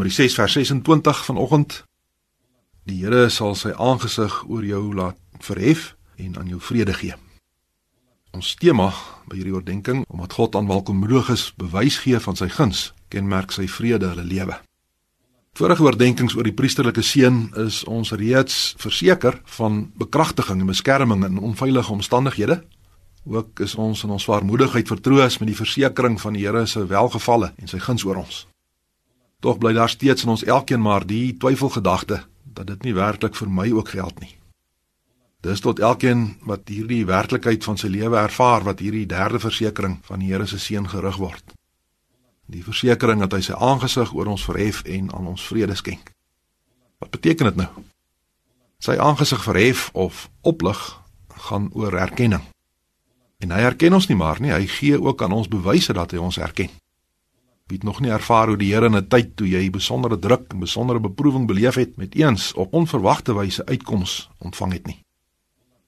Nummer 6 vers 26 vanoggend. Die Here sal sy aangesig oor jou laat verhef en aan jou vrede gee. Ons tema by hierdie oordeenking, omdat God aan welkommoediges bewys gee van sy guns, kenmerk sy vrede hulle lewe. Vorige oordeenkings oor die priesterlike seun is ons reeds verseker van bekragtiging en beskerming in onveilige omstandighede. Ook is ons in ons waarmoedigheid vertroos met die versekering van die Here se welgevalle en sy guns oor ons. Tog bly daar steeds in ons elkeen maar die twyfelgedagte dat dit nie werklik vir my ook geld nie. Dis tot elkeen wat hierdie werklikheid van sy lewe ervaar wat hierdie derde versekering van die Here se seën gerig word. Die versekering dat hy sy aangesig oor ons verhef en aan ons vrede skenk. Wat beteken dit nou? Sy aangesig verhef of oplig gaan oor erkenning. En hy erken ons nie maar nie, hy gee ook aan ons bewyse dat hy ons erken. Wie het nog nie ervaar hoe die Here in 'n tyd toe jy besondere druk en besondere beproewing beleef het met eens op onverwagte wyse uitkoms ontvang het nie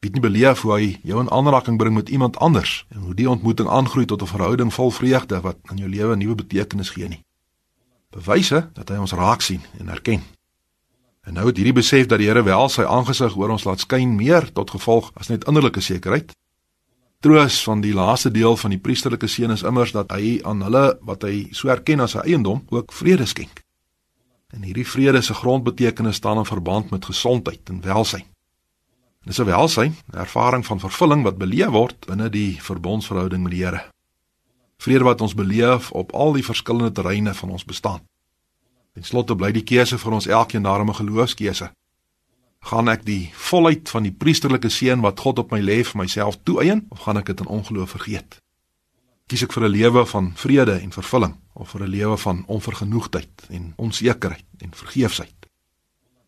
weet nie beleef hoe hy jou in aanraking bring met iemand anders en hoe die ontmoeting aangroei tot 'n verhouding vol vreugde wat aan jou lewe 'n nuwe betekenis gee nie. Bewyse dat hy ons raak sien en erken. En nou het hierdie besef dat die Here wel sy aangesig oor ons laat skyn meer tot gevolg as net innerlike sekerheid. Troos van die laaste deel van die priesterlike seën is immers dat hy aan hulle wat hy so erken as sy eiendom ook vrede skenk. En hierdie vrede se grondbetekenis staan in verband met gesondheid en welsyn. Dis 'n welsyn, 'n ervaring van vervulling wat beleef word binne die verbondsverhouding met die Here. Vrede wat ons beleef op al die verskillende terreine van ons bestaan. En slotte bly die keuse vir ons elkeen daarom 'n geloofskeuse. Gaan ek die volheid van die priesterlike seën wat God op my lê vir myself toeëien of gaan ek dit in ongeloof vergeet? Kies ek vir 'n lewe van vrede en vervulling of vir 'n lewe van onvergenoegdheid en onsekerheid en vergeefsheid?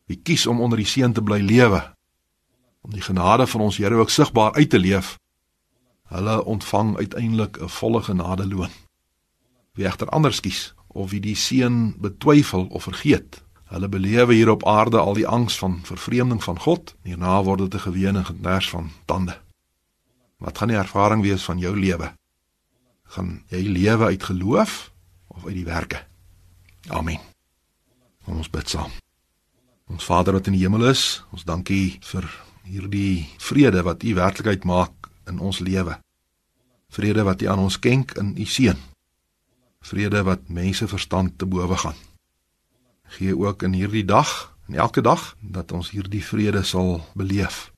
Wie kies om onder die seën te bly lewe om die genade van ons Here ook sigbaar uit te leef. Hulle ontvang uiteindelik 'n volle genade loon. Wie egter anders kies of wie die seën betwyfel of vergeet, hulle belewe hier op aarde al die angs van vervreemding van God, hierna word dit 'n gewene geders van tande. Wat gaan die ervaring wees van jou lewe? Gaan jy lewe uit geloof of uit die werke? Amen. Ons bid saam. Ons Vader wat in die hemel is, ons dankie vir hierdie vrede wat U werklikheid maak in ons lewe. Vrede wat U aan ons skenk in U seun. Vrede wat mense verstand te bowe gaan. Gee ook in hierdie dag en elke dag dat ons hierdie vrede sal beleef.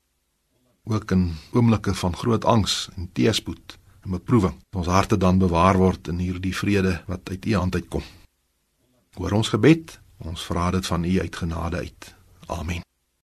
Ook in oomblikke van groot angs en teëspoed en beproewing. Ons harte dan bewaar word in hierdie vrede wat uit U hand uitkom. Hoor ons gebed. Ons vra dit van U uit genade uit. Amen.